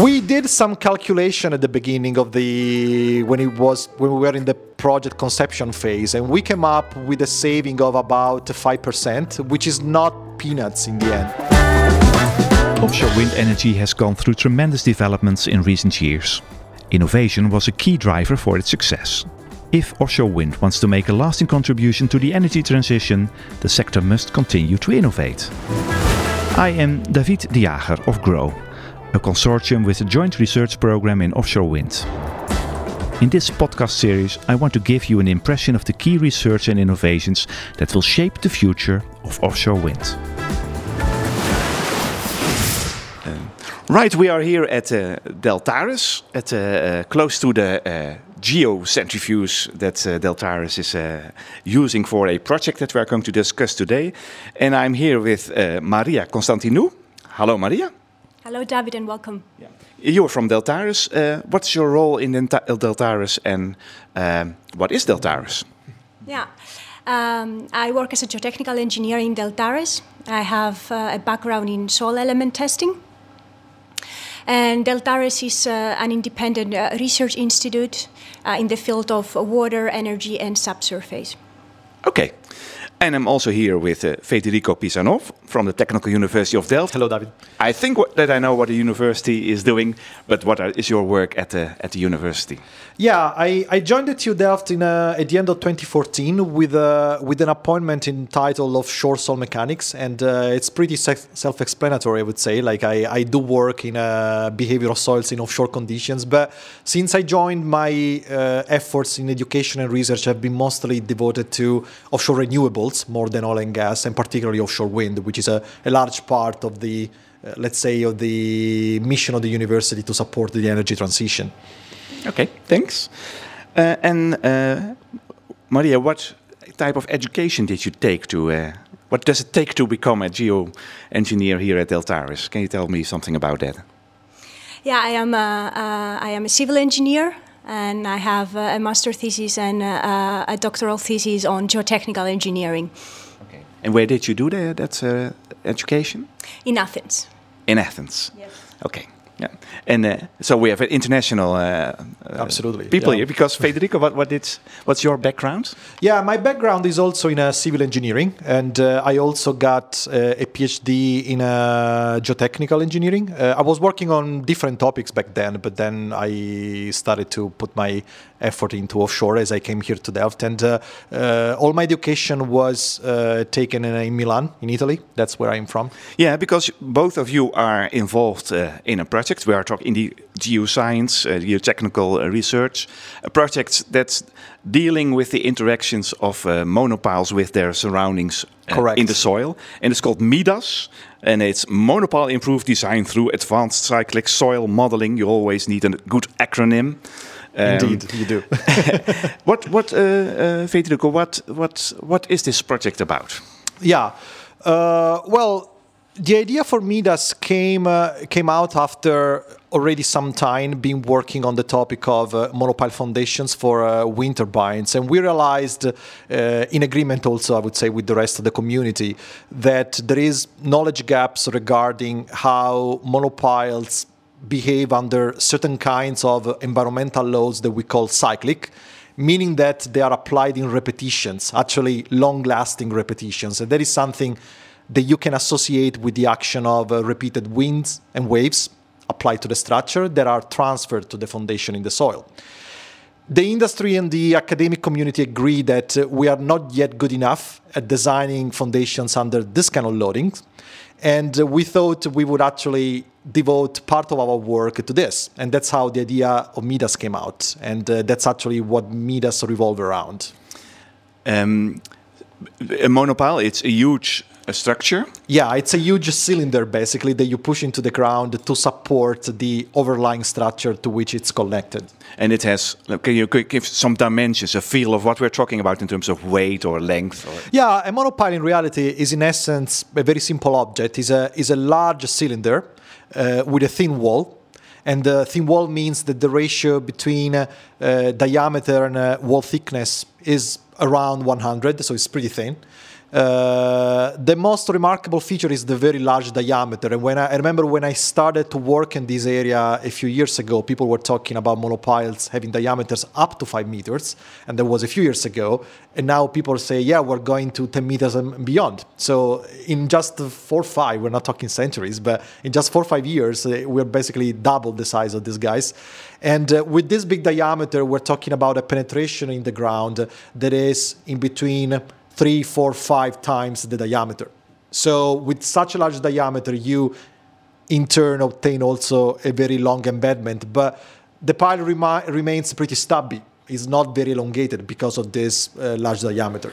We did some calculation at the beginning of the when it was when we were in the project conception phase, and we came up with a saving of about five percent, which is not peanuts in the end. Offshore wind energy has gone through tremendous developments in recent years. Innovation was a key driver for its success. If offshore wind wants to make a lasting contribution to the energy transition, the sector must continue to innovate. I am David de Jager of GROW, a consortium with a joint research program in offshore wind. In this podcast series, I want to give you an impression of the key research and innovations that will shape the future of offshore wind. Right, we are here at uh, Deltares, at uh, uh, close to the uh, geocentrifuge that uh, Deltares is uh, using for a project that we are going to discuss today. And I'm here with uh, Maria Constantinou. Hello, Maria. Hello, David, and welcome. Yeah. You're from Deltares. Uh, what's your role in Delta- Deltares and um, what is Deltares? Yeah. Um, I work as a geotechnical engineer in Deltares. I have uh, a background in soil element testing. And Deltares is uh, an independent uh, research institute uh, in the field of water, energy, and subsurface. Okay. And I'm also here with uh, Federico Pisanò from the Technical University of Delft. Hello, David. I think what, that I know what the university is doing, but what are, is your work at the, at the university? Yeah, I, I joined the TU Delft in, uh, at the end of 2014 with, uh, with an appointment entitled Offshore Soil Mechanics, and uh, it's pretty se- self explanatory, I would say. Like, I, I do work in uh, behavioral soils in offshore conditions, but since I joined, my uh, efforts in education and research have been mostly devoted to offshore renewables more than oil and gas, and particularly offshore wind, which is a, a large part of the, uh, let's say, of the mission of the university to support the energy transition. Okay, thanks. Uh, and uh, Maria, what type of education did you take to? Uh, what does it take to become a geo engineer here at Deltares? Can you tell me something about that? Yeah, I am a, uh, I am a civil engineer, and I have a master thesis and uh, a doctoral thesis on geotechnical engineering Okay. And where did you do the, that uh, education? in Athens. In Athens. Yes. Okay. Yeah. And uh, so we have an international uh, uh, Absolutely, people yeah. here because Federico, what what did what's your background? Yeah, my background is also in uh, civil engineering, and uh, I also got uh, a PhD in geotechnical engineering. Uh, I was working on different topics back then, but then I started to put my effort into offshore as I came here to Delft, and uh, uh, all my education was uh, taken in, in Milan, in Italy. That's where I'm from. Yeah, because both of you are involved uh, in a project. We are talking in the geoscience, uh, geotechnical uh, research, a project that's dealing with the interactions of uh, monopiles with their surroundings uh, in the soil, and it's called MIDAS. And it's monopile improved design through advanced cyclic soil modeling. You always need a good acronym. Um, Indeed, you do. What, what, uh, uh? What, what, what is this project about? Yeah. Uh, well, the idea for Midas came uh, came out after already some time being working on the topic of uh, monopile foundations for uh, wind turbines, and we realized, uh, in agreement also, I would say, with the rest of the community, that there is knowledge gaps regarding how monopiles behave under certain kinds of environmental laws that we call cyclic meaning that they are applied in repetitions, actually long lasting repetitions. And that is something that you can associate with the action of uh, repeated winds and waves applied to the structure that are transferred to the foundation in the soil. The industry and the academic community agree that uh, we are not yet good enough at designing foundations under this kind of loading. And uh, we thought we would actually devote part of our work to this. And that's how the idea of Midas came out. And uh, that's actually what Midas revolve around. Um, a monopile, it's a huge uh, structure. Yeah, it's a huge cylinder basically that you push into the ground to support the overlying structure to which it's connected. And it has, can you give some dimensions, a feel of what we're talking about in terms of weight or length? Or Yeah, a monopile in reality is in essence a very simple object. is a is a large cylinder uh, with a thin wall, and the thin wall means that the ratio between uh, uh, diameter and uh, wall thickness is around 100, so it's pretty thin. Uh, the most remarkable feature is the very large diameter. And when I, I, remember when I started to work in this area a few years ago, people were talking about monopiles having diameters up to five meters, and that was a few years ago. And now people say, yeah, we're going to 10 meters and beyond. So in just four or five, we're not talking centuries, but in just four or five years, uh, we're basically double the size of these guys. And uh, with this big diameter, we're talking about a penetration in the ground that is in between three, four, five times the diameter. So with such a large diameter, you in turn obtain also a very long embedment, but the pile remi- remains pretty stubby. It's not very elongated because of this uh, large diameter.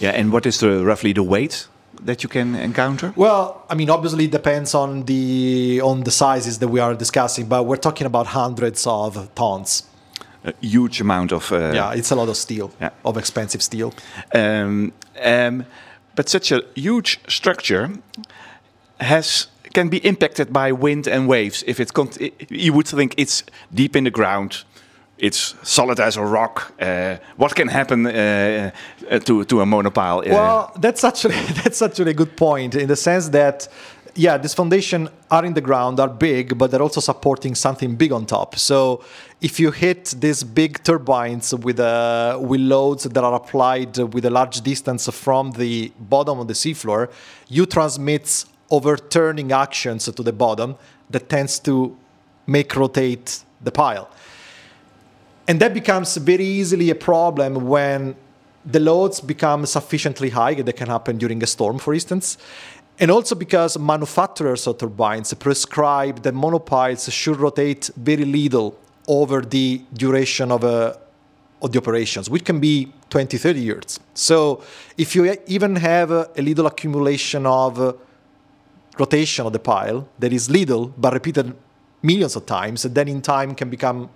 Yeah, and what is the roughly the weight that you can encounter? Well, I mean, obviously it depends on the on the sizes that we are discussing, but we're talking about hundreds of tons a huge amount of. Uh, yeah, it's a lot of steel, yeah. of expensive steel. Um, um, but such a huge structure has can be impacted by wind and waves. If it, you would think it's deep in the ground, it's solid as a rock. Uh, what can happen uh, uh to to a monopile? Uh? Well, that's actually that's actually a good point in the sense that yeah, this foundation are in the ground, are big, but they're also supporting something big on top. So if you hit these big turbines with, uh, with loads that are applied with a large distance from the bottom of the seafloor, you transmit overturning actions to the bottom that tends to make rotate the pile. And that becomes very easily a problem when the loads become sufficiently high. That can happen during a storm, for instance and also because manufacturers of turbines prescribe that monopiles should rotate very little over the duration of, a, uh, of the operations, which can be 20, 30 years. So if you even have a, a little accumulation of uh, rotation of the pile that is little but repeated millions of times, then in time can become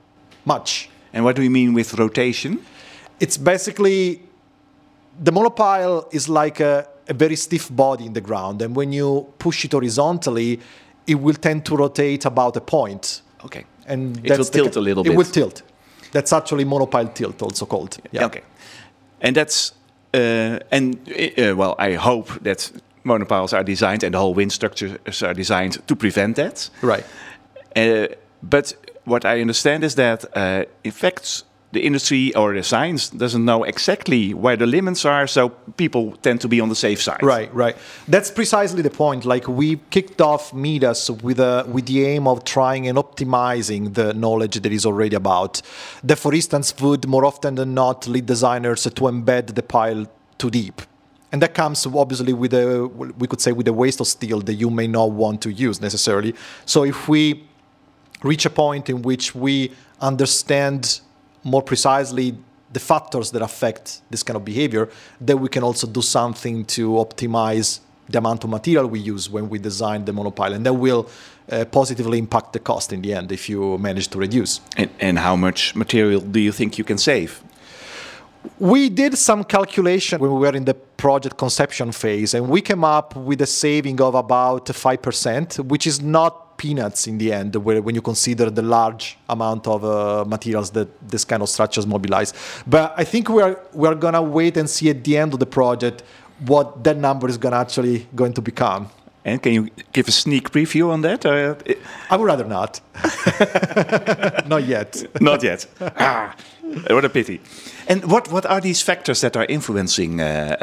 much. And what do you mean with rotation? It's basically the monopile is like a a very stiff body in the ground, and when you push it horizontally, it will tend to rotate about a point. Okay. And it will tilt a little it bit. It will tilt. That's actually monopile tilt, also called. Yeah. Okay. And that's uh, and uh, well, I hope that monopiles are designed and the whole wind structures are designed to prevent that. Right. Uh, but what I understand is that uh, effects the industry or the science doesn't know exactly where the limits are, so people tend to be on the safe side. Right, right. That's precisely the point. Like we kicked off Midas with a with the aim of trying and optimizing the knowledge that is already about. That, for instance, would more often than not lead designers to embed the pile too deep. And that comes obviously with a, we could say, with a waste of steel that you may not want to use necessarily. So if we reach a point in which we understand more precisely the factors that affect this kind of behavior, then we can also do something to optimize the amount of material we use when we design the monopile, and that will uh, positively impact the cost in the end if you manage to reduce. And, and how much material do you think you can save? We did some calculation when we were in the project conception phase, and we came up with a saving of about 5%, which is not peanuts in the end when you consider the large amount of uh, materials that this kind of structures mobilize. But I think we are we are gonna wait and see at the end of the project what that number is gonna actually going to become. And can you give a sneak preview on that? Uh, I would rather not. not yet. not yet. Ah, what a pity. And what, what are these factors that are influencing uh,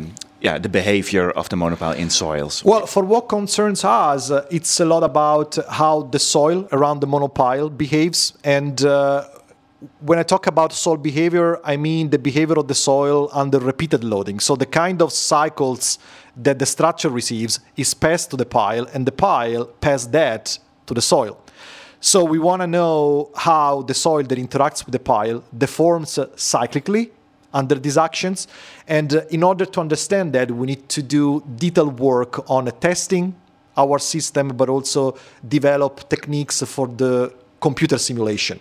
um, yeah, the behavior of the monopile in soils? Well, for what concerns us, uh, it's a lot about how the soil around the monopile behaves. And uh, when I talk about soil behavior, I mean the behavior of the soil under repeated loading. So the kind of cycles that the structure receives is passed to the pile, and the pile passes that to the soil. So we want to know how the soil that interacts with the pile deforms cyclically under these actions. And uh, in order to understand that, we need to do detailed work on testing our system, but also develop techniques for the computer simulation.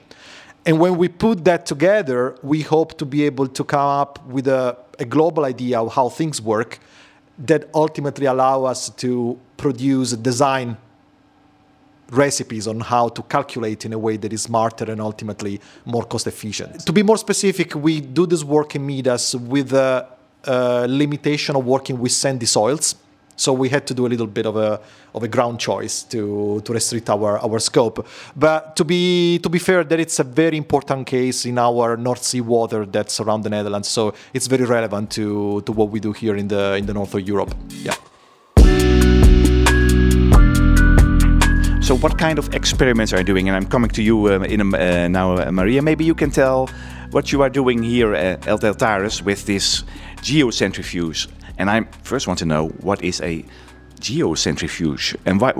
And when we put that together, we hope to be able to come up with a, a global idea of how things work that ultimately allow us to produce a design recipes on how to calculate in a way that is smarter and ultimately more cost efficient. To be more specific, we do this work in Midas with a uh, limitation of working with sandy soils. So we had to do a little bit of a of a ground choice to to restrict our our scope. But to be to be fair, that it's a very important case in our North Sea water that's around the Netherlands. So it's very relevant to to what we do here in the in the north of Europe. Yeah. So, what kind of experiments are you doing? And I'm coming to you uh, in uh, now, uh, Maria. Maybe you can tell what you are doing here at El Deltares with this geocentrifuge. And I first want to know what is a geocentrifuge and why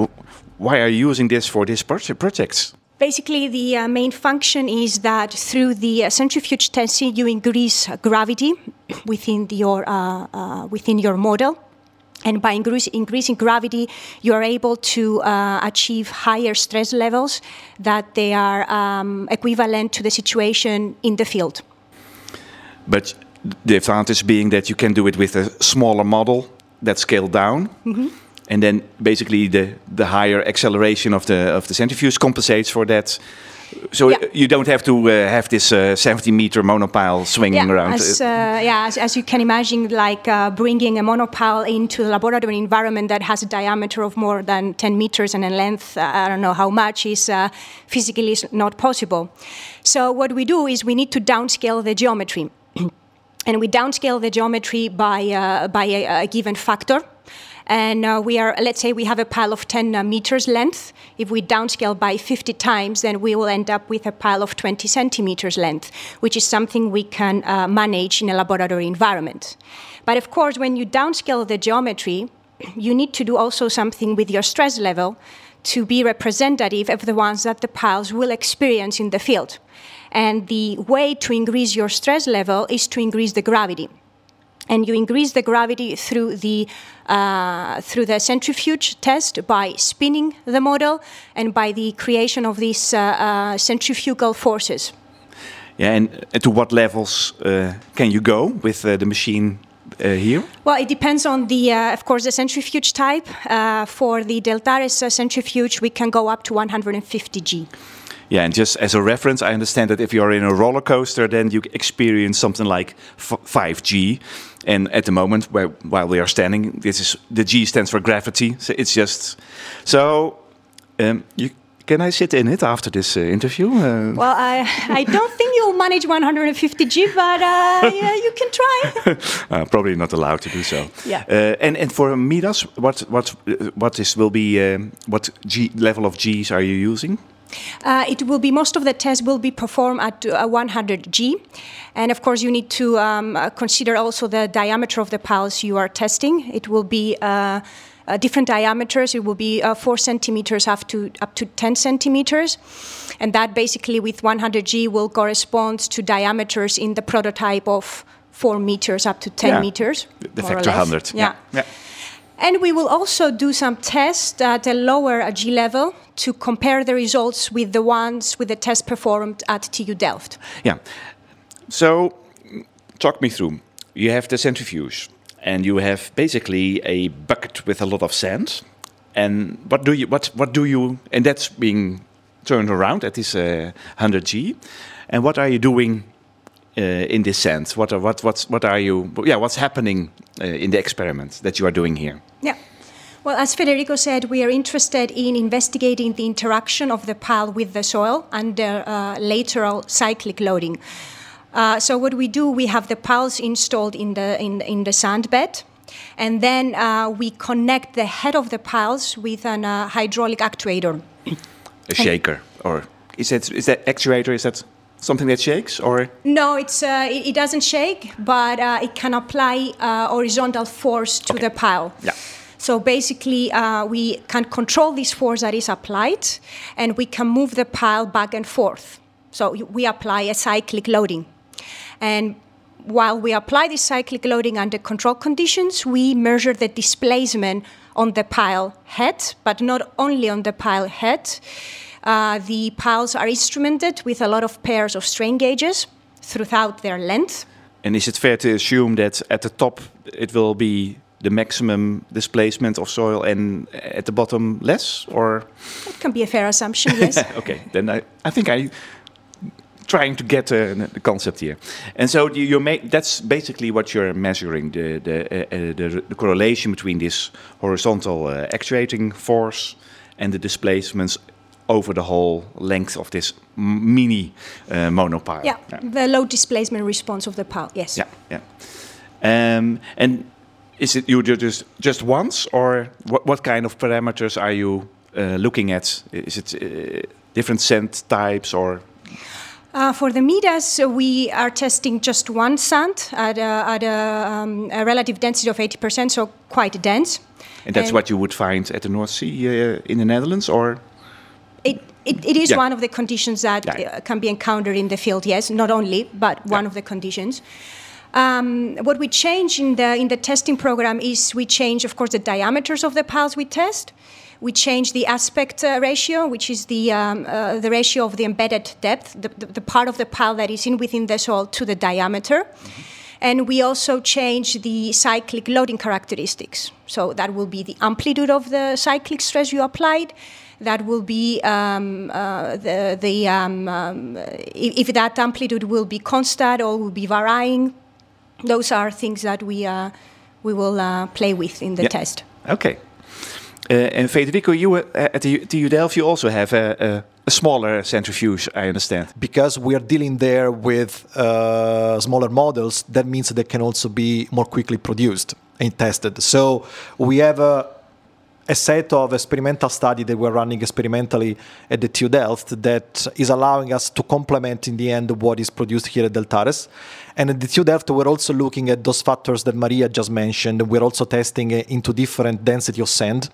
why are you using this for this projects? Basically, the uh, main function is that through the uh, centrifuge testing, you increase gravity within your uh, uh, within your model and by increasing gravity, you are able to uh, achieve higher stress levels that they are um, equivalent to the situation in the field. But the advantage being that you can do it with a smaller model that's scaled down. Mm -hmm. And then basically the, the higher acceleration of the of the centrifuge compensates for that so yeah. you don't have to uh, have this uh, 70 meter monopile swinging yeah, around. As, uh, yeah, as, as, you can imagine, like uh, bringing a monopile into a laboratory environment that has a diameter of more than 10 meters and a length, uh, I don't know how much, is uh, physically not possible. So what we do is we need to downscale the geometry. and we downscale the geometry by, by a, a given factor and uh, we are, let's say we have a pile of 10 uh, meters length. If we downscale by 50 times, then we will end up with a pile of 20 centimeters length, which is something we can uh, manage in a laboratory environment. But of course, when you downscale the geometry, you need to do also something with your stress level to be representative of the ones that the piles will experience in the field. And the way to increase your stress level is to increase the gravity and you increase the gravity through the uh, through the centrifuge test by spinning the model and by the creation of these uh, uh, centrifugal forces. Yeah, and to what levels uh, can you go with uh, the machine uh, here? Well, it depends on the, uh, of course, the centrifuge type. Uh, for the Deltares centrifuge, we can go up to 150 G. Yeah, and just as a reference, I understand that if you're in a roller coaster, then you experience something like 5G. And at the moment, where, while we are standing, this is the G stands for gravity. So it's just so. Um, you, can I sit in it after this uh, interview? Uh, well, I, I don't think you'll manage 150 G, but uh, yeah, you can try. Uh, probably not allowed to do so. Yeah. Uh, and and for Midas, what what what is will be um, what G level of Gs are you using? Uh, it will be most of the tests will be performed at uh, 100 G, and of course you need to um, uh, consider also the diameter of the piles you are testing. It will be uh, uh different diameters. It will be uh, four centimeters up to up to 10 centimeters, and that basically with 100 G will correspond to diameters in the prototype of four meters up to 10 yeah. meters. The factor 100. yeah. yeah. And we will also do some tests at a lower G level to compare the results with the ones with the test performed at TU Delft. Yeah. So, talk me through. You have the centrifuge, and you have basically a bucket with a lot of sand. And what do you what what do you and that's being turned around at this uh, 100 G. And what are you doing in this sense? What are what what's what are you? Yeah, what's happening uh, in the experiment that you are doing here? Yeah. Well, as Federico said, we are interested in investigating the interaction of the pile with the soil under uh, lateral cyclic loading. Uh, so what we do, we have the piles installed in the in, in the sand bed, and then uh, we connect the head of the piles with an uh, hydraulic actuator. A shaker, or is that is that actuator? Is that something that shakes or? No it's uh, it, it, doesn't shake but uh, it can apply uh, horizontal force to okay. the pile. Yeah. So basically uh, we can control this force that is applied and we can move the pile back and forth. So we apply a cyclic loading. And while we apply this cyclic loading under control conditions we measure the displacement on the pile head but not only on the pile head uh, the piles are instrumented with a lot of pairs of strain gauges throughout their length. And is it fair to assume that at the top it will be the maximum displacement of soil and at the bottom less or it can be a fair assumption yes okay then I, I think i trying to get uh, the concept here. And so you, you make that's basically what you're measuring the the, uh, uh, the, the correlation between this horizontal uh, actuating force and the displacements over the whole length of this mini uh, monopile. Yeah, the load displacement response of the pile. Yes. Yeah, yeah. Um, and is it you just just once, or what? What kind of parameters are you uh, looking at? Is it uh, different sand types or? Uh, for the Midas, uh, we are testing just one sand at, a, at a, um, a relative density of 80%, so quite dense. And that's And- what you would find at the North Sea uh, in the Netherlands, or? It, it, is Yeah. one of the conditions that Yeah. uh, can be encountered in the field, yes, not only, but one Yeah. of the conditions. Um, what we change in the, in the testing program is we change, of course, the diameters of the piles we test. We change the aspect uh, ratio, which is the, um, uh, the ratio of the embedded depth, the, the, the part of the pile that is in within the soil to the diameter. And we also change the cyclic loading characteristics. So that will be the amplitude of the cyclic stress you applied. That will be um, uh, the, the um, um, if, if that amplitude will be constant or will be varying. Those are things that we, uh, we will uh, play with in the Yeah. test. Okay. Uh, and Federico, you uh, at the TU Delft, you also have a, a, a smaller centrifuge, I understand. because we are dealing there with uh, smaller models, that means they can also be more quickly produced and tested. So we have a, a set of experimental study that we're running experimentally at the TU Delft that is allowing us to complement in the end what is produced here at Deltares. And at the TU Delft, we're also looking at those factors that Maria just mentioned. We're also testing uh, into different density of sand.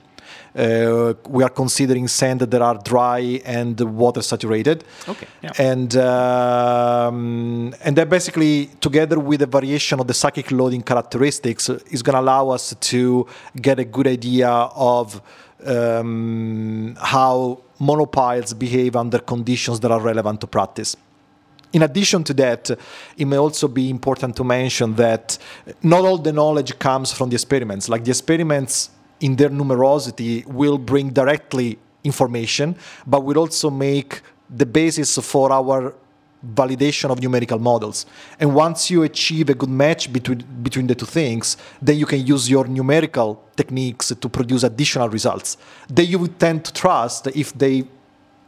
Uh, we are considering sand that are dry and water saturated. Okay, yeah. And um, and that basically, together with the variation of the cyclic loading characteristics, is going to allow us to get a good idea of um, how monopiles behave under conditions that are relevant to practice. In addition to that, it may also be important to mention that not all the knowledge comes from the experiments. Like the experiments in their numerosity will bring directly information, but will also make the basis for our validation of numerical models. And once you achieve a good match between between the two things, then you can use your numerical techniques to produce additional results that you would tend to trust if they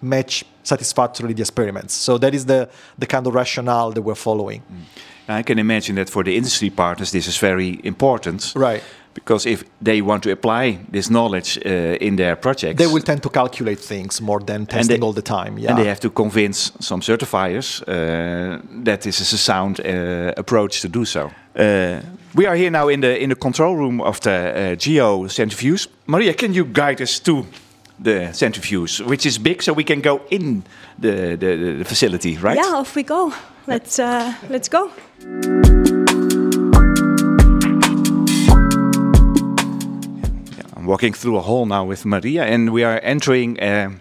match satisfactorily the experiments. So that is the, the kind of rationale that we're following. Mm. I can imagine that for the industry partners, this is very important. Right. Because if they want to apply this knowledge uh, in their projects, They will tend to calculate things more than testing all the time. Yeah. and they have to convince some certifiers uh, that this is a sound uh, approach to do so. Uh, we are here now in the in the control room of the uh, Geo centrifuge. Maria, can you guide us to the centrifuge, which is big, so we can go in the the, the facility, right? Yeah, off we go. Let's, uh, let's go. Walking through a hall now with Maria, and we are entering. Uh,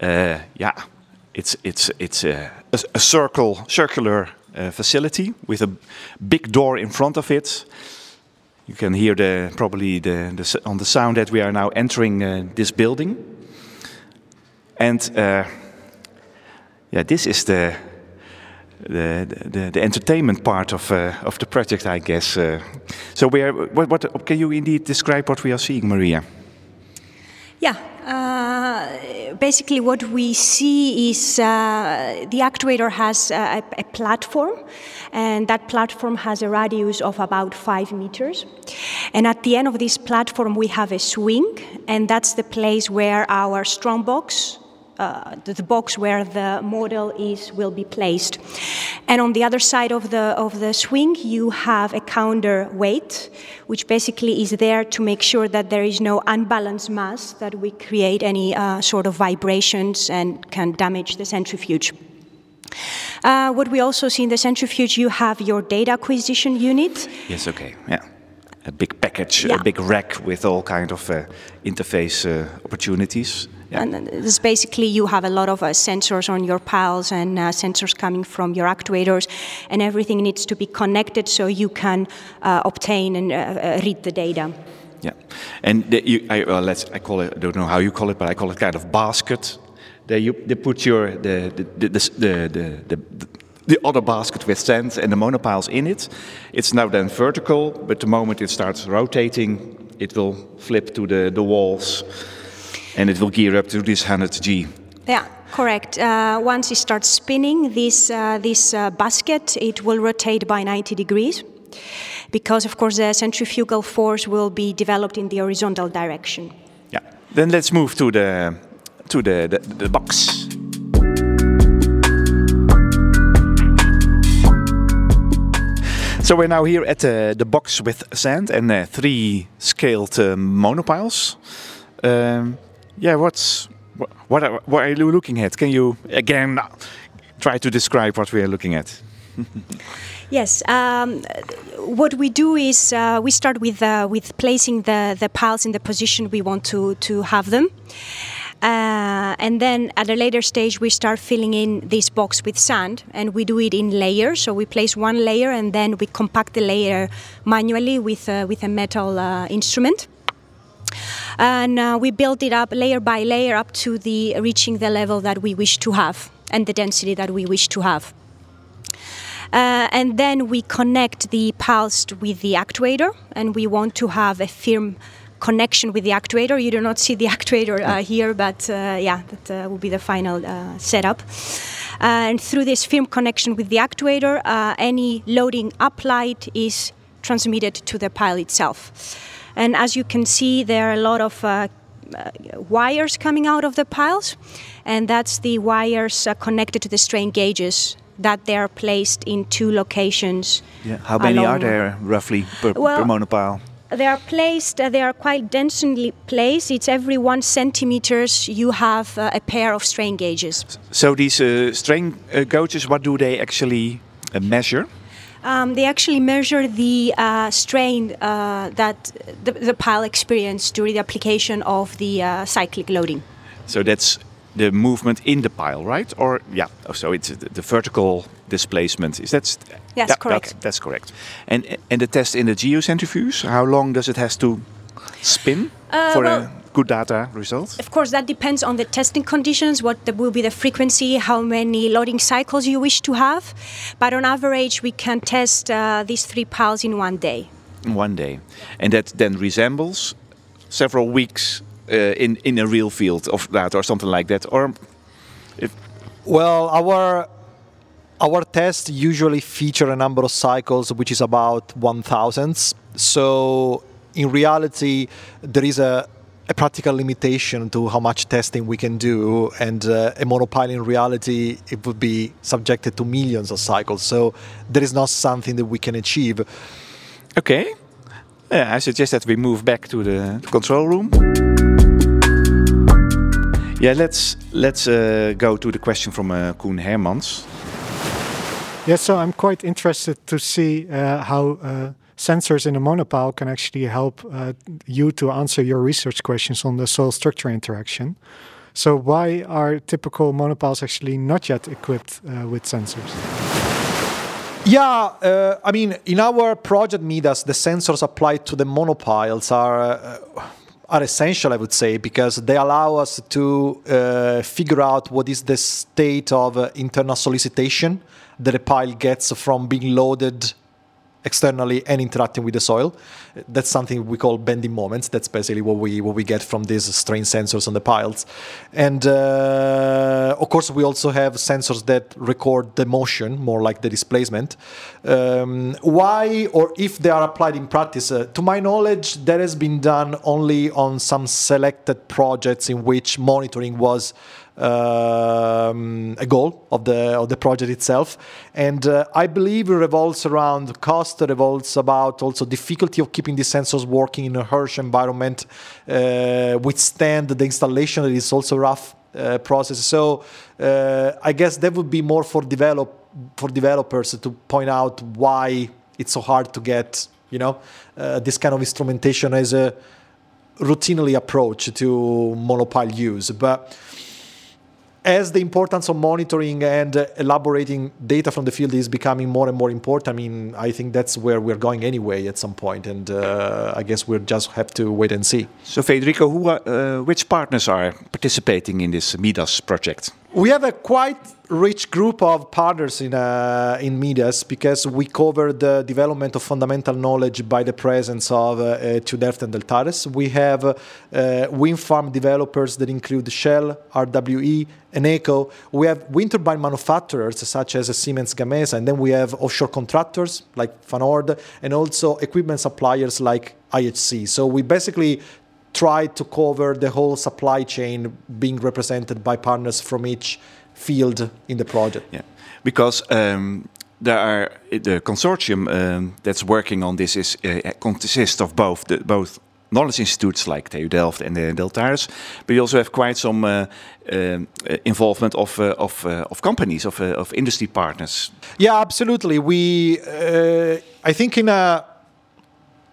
uh, yeah, it's it's it's a, a, a circle circular uh, facility with a big door in front of it. You can hear the probably the, the on the sound that we are now entering uh, this building, and uh, yeah, this is the. The, the, the entertainment part of uh, of the project, I guess. Uh, so, we are. What, what can you indeed describe what we are seeing, Maria? Yeah, uh, basically what we see is uh, the actuator has a, a platform, and that platform has a radius of about five meters. And at the end of this platform, we have a swing, and that's the place where our strong box. Uh, the, the box where the model is will be placed, and on the other side of the of the swing you have a counterweight, which basically is there to make sure that there is no unbalanced mass that we create any uh, sort of vibrations and can damage the centrifuge. Uh, what we also see in the centrifuge, you have your data acquisition unit. Yes, okay, yeah. A big package, Yeah. a big rack with all kind of uh, interface uh, opportunities. Yeah. And this basically you have a lot of uh, sensors on your piles and uh, sensors coming from your actuators, and everything needs to be connected so you can uh, obtain and uh, uh, read the data. Yeah, and the, you, I, well, let's. I call it. I don't know how you call it, but I call it kind of basket. There you they put your the the the the, the, the, the the other basket with sand and the monopiles in it. It's now then vertical, but the moment it starts rotating, it will flip to the, the walls and it will gear up to this 100G. Yeah, correct. Uh, once it starts spinning, this, uh, this uh, basket, it will rotate by 90 degrees because, of course, the centrifugal force will be developed in the horizontal direction. Yeah. Then let's move to the, to the, the, the box. So we're now here at uh, the box with sand and uh, three scaled uh, monopiles. Um, yeah, what's what are, what are you looking at? Can you again try to describe what we are looking at? Yes, um, what we do is uh, we start with uh, with placing the the piles in the position we want to to have them. Uh, and then at a later stage, we start filling in this box with sand, and we do it in layers. So we place one layer, and then we compact the layer manually with uh, with a metal uh, instrument. And uh, we build it up layer by layer up to the reaching the level that we wish to have and the density that we wish to have. Uh, and then we connect the pulse with the actuator, and we want to have a firm connection with the actuator. You do not see the actuator uh, here, but uh, yeah, that uh, will be the final uh, setup. and through this firm connection with the actuator, uh, any loading applied is transmitted to the pile itself. And as you can see, there are a lot of uh, wires coming out of the piles, and that's the wires connected to the strain gauges that they are placed in two locations. Yeah. How many are there roughly per, well, per monopile? They are placed. Uh, they are quite densely placed. It's every one centimeters you have uh, a pair of strain gauges. So these uh, strain uh, gauges, what do they actually uh, measure? Um, they actually measure the uh, strain that the, the, pile experienced during the application of the cyclic loading. So that's the movement in the pile, right? Or yeah, oh, so it's the, vertical displacement. Is that? Yes, yeah, correct. Okay, that's correct. And and the test in the geocentrifuge, how long does it has to spin uh, for well, a good data results? Of course, that depends on the testing conditions. What the, will be the frequency? How many loading cycles you wish to have? But on average, we can test uh, these three piles in one day. In one day, and that then resembles several weeks uh, in in a real field of that or something like that, or if well, our our tests usually feature a number of cycles which is about 1000 so in reality there is a, a practical limitation to how much testing we can do and uh, a monopile in reality it would be subjected to millions of cycles. So there is not something that we can achieve. Okay. Yeah, i suggest that we move back to the control room. Yeah, let's let's uh, go to the question from uh, Koen Hermans. Yeah, so I'm quite interested to see uh, how uh, sensors in a monopile can actually help uh, you to answer your research questions on the soil structure interaction. So why are typical monopiles actually not yet equipped uh, with sensors? Yeah, uh, I mean, in our project Midas, the sensors applied to the monopiles are uh, are essential, I would say, because they allow us to uh, figure out what is the state of uh, internal solicitation that a pile gets from being loaded externally and interacting with the soil. That's something we call bending moments. That's basically what we what we get from these strain sensors on the piles. And uh, of course, we also have sensors that record the motion, more like the displacement. Um, why or if they are applied in practice, uh, to my knowledge, that has been done only on some selected projects in which monitoring was um, a goal of the of the project itself, and uh, I believe it revolves around cost, it revolves about also difficulty of keeping these sensors working in a harsh environment, uh, withstand the installation that is also a rough uh, process. So uh, I guess that would be more for develop for developers to point out why it's so hard to get you know uh, this kind of instrumentation as a routinely approach to monopile use, but as the importance of monitoring and uh, elaborating data from the field is becoming more and more important, I mean, I think that's where we're going anyway at some point, and uh, I guess we'll just have to wait and see. So, Federico, who are, uh, which partners are participating in this Midas project? We have a quite rich group of partners in uh, in Midas because we cover the development of fundamental knowledge by the presence of uh, uh, Delft and Deltares. We have uh, wind farm developers that include Shell, RWE, Eneco. We have wind turbine manufacturers such as Siemens Gamesa, and then we have offshore contractors like Van Oord, and also equipment suppliers like IHC. So we basically try to cover the whole supply chain being represented by partners from each field in the project. Yeah, because um, there are the consortium um, that's working on this is uh, consists of both the, both knowledge institutes like TU Delft and the Deltares, but you also have quite some uh, uh, involvement of uh, of uh, of companies of uh, of industry partners. Yeah, absolutely. We I think in a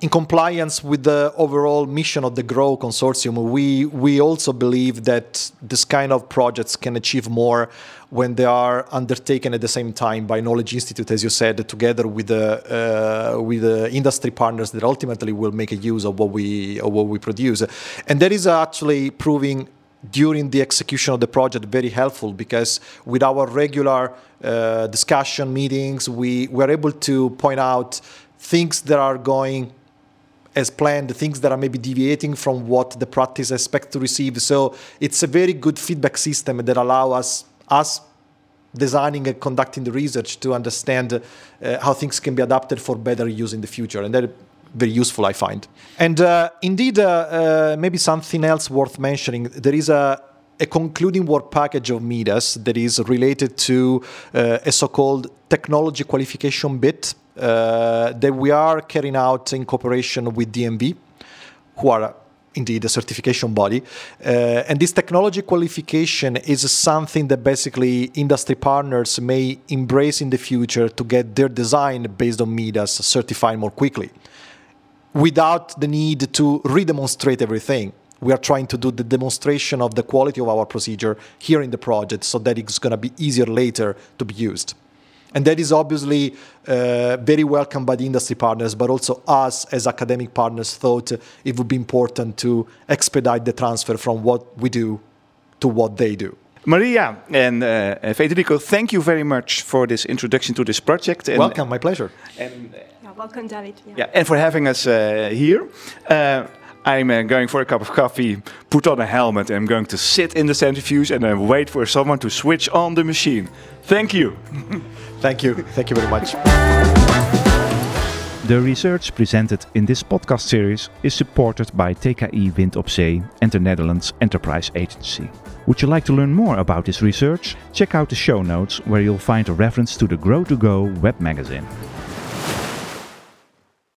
in compliance with the overall mission of the GROW consortium, we we also believe that this kind of projects can achieve more when they are undertaken at the same time by Knowledge Institute, as you said, together with the uh, with the industry partners that ultimately will make a use of what we of what we produce, and that is actually proving during the execution of the project very helpful because with our regular uh, discussion meetings we were able to point out things that are going as planned, things that are maybe deviating from what the practice expects to receive. So it's a very good feedback system that allow us us designing and conducting the research to understand uh, how things can be adapted for better use in the future, and that very useful I find. And uh, indeed, uh, uh maybe something else worth mentioning. There is a a concluding work package of Midas that is related to uh, a so-called technology qualification bit that we are carrying out in cooperation with DNV, who are indeed a certification body. Uh, and this technology qualification is something that basically industry partners may embrace in the future to get their design based on Midas certified more quickly without the need to redemonstrate everything. We are trying to do the demonstration of the quality of our procedure here in the project so that it's going to be easier later to be used. And that is obviously uh, very welcome by the industry partners, but also us as academic partners thought it would be important to expedite the transfer from what we do to what they do. Maria and uh, Federico, thank you very much for this introduction to this project. And, welcome, my pleasure. And, yeah, welcome, David. Yeah. yeah. and for having us uh, here. Uh, I'm uh, going for a cup of coffee, put on a helmet, and I'm going to sit in the centrifuge and then wait for someone to switch on the machine. Thank you. Thank you. Thank you very much. The research presented in this podcast series is supported by TKI Wind op Zee and the Netherlands Enterprise Agency. Would you like to learn more about this research? Check out the show notes where you'll find a reference to the Grow to Go web magazine.